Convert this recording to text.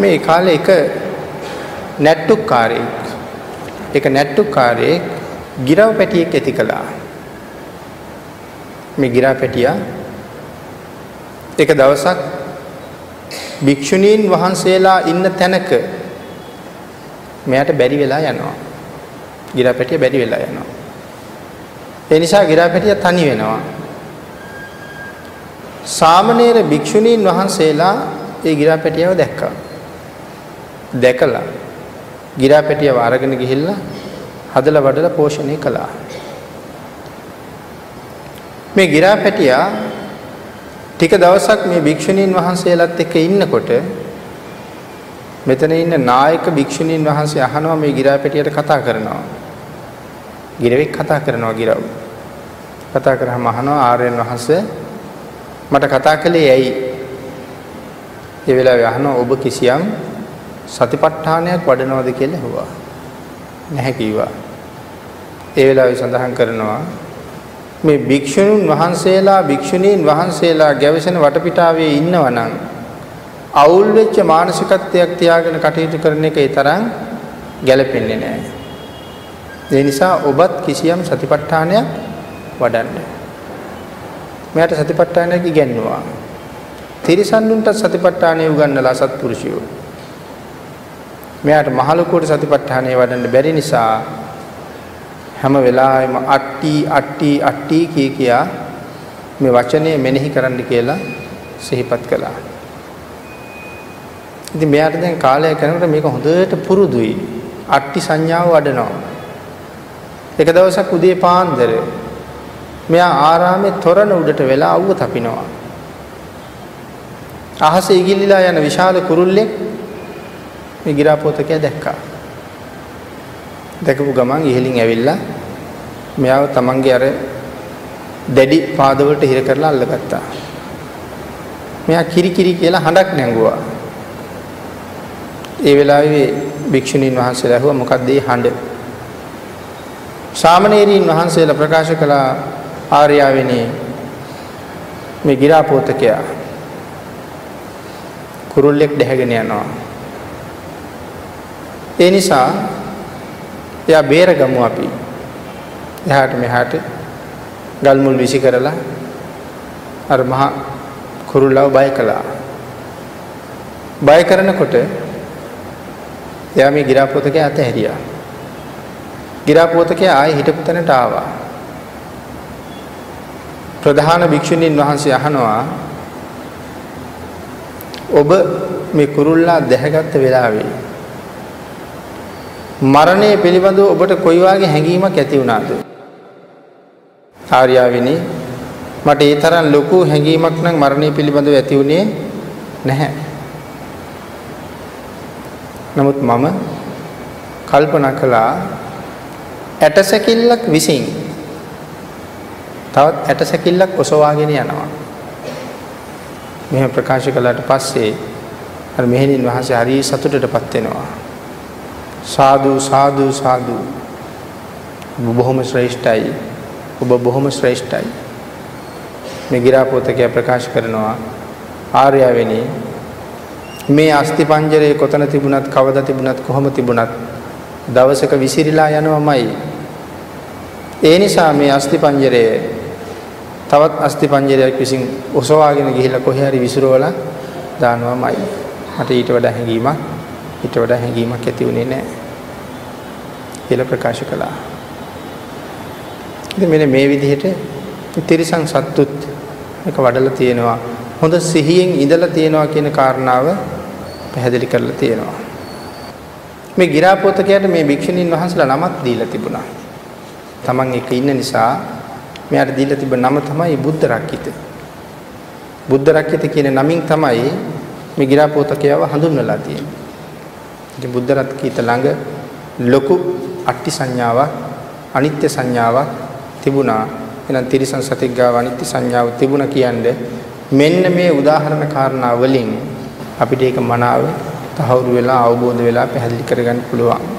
මේ කාලේ එක නැට්ටුකාරයෙක් එක නැට්ටුකාරයෙක් ගිරව් පැටියෙක් ඇති කළා. මේ ගිරා පැටියා එක දවසක් භික්ෂුණීන් වහන්සේලා ඉන්න තැනක මෙයාට බැරි වෙලා යනවා. ගිරා පැටිය බැරි වෙලා යනවා. ඒ නිසා ගිරා පැටිය තනි වෙනවා. සාමණේර භික්ෂුණීන් වහන්සේලා ඒ ගිරා පැටියව දැක්කා. දැකලා ගිරා පැටියව අරගෙන ගිහිල්ලා හදලා වඩලා පෝෂණය කළා. මේ ගිරා පැටියා ටික දවසක් මේ භික්ෂුණීන් වහන්සේලාත් එක්ක ඉන්නකොට මෙතන ඉන්න නායක භික්ෂුණීන් වහන්සේ අහනවා මේ ගිරා පැටියට කතා කරනවා. ගිරවෙක් කතා කරනවා ගිරව්. කතා කරාම අහනවා ආර්යයන් වහන්සේ මට කතා කළේ ඇයි? ඒ වෙලාවේ අහනවා ඔබ කිසියම් සතිපට්ඨානයක් වඩනවද කියලා ඇහුවා. නැහැ කිව්වා. ඒ වෙලාවේ සඳහන් කරනවා මේ භික්ෂුණීන් වහන්සේලා භික්ෂුණීන් වහන්සේලා ගැවසෙන වටපිටාවේ ඉන්නවා නම් අවුල් වෙච්ච මානසිකත්වයක් තියාගෙන කටයුතු කරන එක ඒ තරම් ගැළපෙන්නේ නැහැ. ඒ නිසා ඔබත් කිසියම් සතිපට්ඨානයක් වඩන්න. මෙයාට සතිපට්ඨානයක් ඉගෙනුවා. තිරිසන්නුන්ට සතිපට්ඨානය උගන්වලා සත්පුරුෂයෝ. මෙයාට මහලුකුවට සතිපට්ඨානය වඩන්න බැරි නිසා හැම වෙලාවෙම අට්ටි අට්ටි අට්ටි කිය කියා මේ වචනේ මෙනෙහි කරන්න කියලා සිහිපත් කළා. ඉතින් මෙයාට දැන් කාලය කරනකොට මේක හොඳට පුරුදුයි. අට්ටි සංඥාව වඩනවා. එක දවසක් උදේ පාන්දර මෙයා ආරාමේ තොරණ උඩට වෙලා අවුව තපිනවා. අහසේ ඉගිලිලා යන විශාල කුරුල්ලෙක් මේ ගිරාපෝතකයා දැක්කා. දැකපු ගමන් ඉහලින් ඇවිල්ලා මෙයාව තමන්ගේ අර දැඩි පාදවලට හිර කරලා අල්ලගත්තා. මෙයා කිරි කිරි කියලා හඬක් නැංගුවා. ඒ වෙලාවේ භික්ෂුණීන් වහන්සේලා ඇහුවා මොකක්ද මේ හඬ? සාමණේරීන් වහන්සේලා ප්‍රකාශ කළ ආර්යාවෙනි මේ ගිරාපෝතකයා කුරුල්ලෙක් දැහැගෙන යනවා. ඒ නිසා එයා බේරගමු අපි. එහාට මෙහාට ගල් මුල් විසි කරලා අර මහ කුරුල්ලව බය කළා. බය කරනකොට එයා මේ ගිරාපෝතකයා අතහැරියා. ගිරාපෝතකයා ආයේ හිටපු තැනට ආවා. ප්‍රධාන භික්ෂුණීන් වහන්සේ අහනවා ඔබ මේ කුරුල්ලා දැහැගත්ත වෙලාවේ මරණය පිළිබඳව ඔබට කොයි වගේ හැඟීමක් ඇති වුණාද? ආර්යාවිනි මට ඒ තරම් ලොකු හැඟීමක් නම් මරණය පිළිබඳව ඇති වුණේ නැහැ. නමුත් මම කල්පනා කළා ඇටසැකිල්ලක් විසින් තවත් ඇටසැකිල්ලක් ඔසවාගෙන යනවා. මෙහෙම ප්‍රකාශ කළාට පස්සේ අර මෙහෙණින් වහන්සේ හරි සතුටටපත් වෙනවා. සාදු සාදු සාදු. ඔබ බොහොම ශ්‍රේෂ්ඨයි. ඔබ බොහොම ශ්‍රේෂ්ඨයි. මේ ගිරාපෝතකයා ප්‍රකාශ කරනවා ආර්යවෙනි. මේ අස්ති පංජරයේ කොතන තිබුණත් කවද තිබුණත් කොහොම තිබුණත් දවසක විසිරීලා යනවමයි. ඒ නිසා මේ අස්ති පංජරය තවත් අස්ති පංජරයක් විසින් ඔසවාගෙන ගිහිල්ලා කොහේ හරි විසිරවලා දානවමයි. මට ඊට වඩා හැඟීමක්. ඊට වඩා හැඟීමක් ඇති වුණේ නැහැ කියලා ප්‍රකාශ කළා. ඉතින් මෙන්න මේ විදිහට තිරිසන් සත්තුත් එක වඩලා තියෙනවා. හොඳ සිහියෙන් ඉඳලා තියෙනවා කියන කාරණාව පැහැදිලි කරලා තියෙනවා. මේ ගිරාපෝතකයට මේ භික්ෂුණීන් වහන්සේලා නමක් දීලා තිබුණා. Taman එක ඉන්න නිසා මෙයාට දීලා තිබ්බ නම තමයි බුද්ධ රක්කිත. බුද්ධ රක්කිත කියන නමින් තමයි මේ ගිරාපෝතකයව හඳුන්වලා තියෙන්නේ. ඉතින් බුද්ධ රක්කිත ළඟ ලොකු අට්ටි සංඥාවක් අනිත්‍ය සංඥාවක් තිබුණා. එහෙනම් තිරිසන් සතෙක් ගාව අනිත්‍ය සංඥාව තිබුණා කියන්නේ මෙන්න මේ උදාහරණ කාරණා වලින් අපිට ඒක මනාව තහවුරු වෙලා අවබෝධ වෙලා පැහැදිලි කරගන්න පුළුවන්.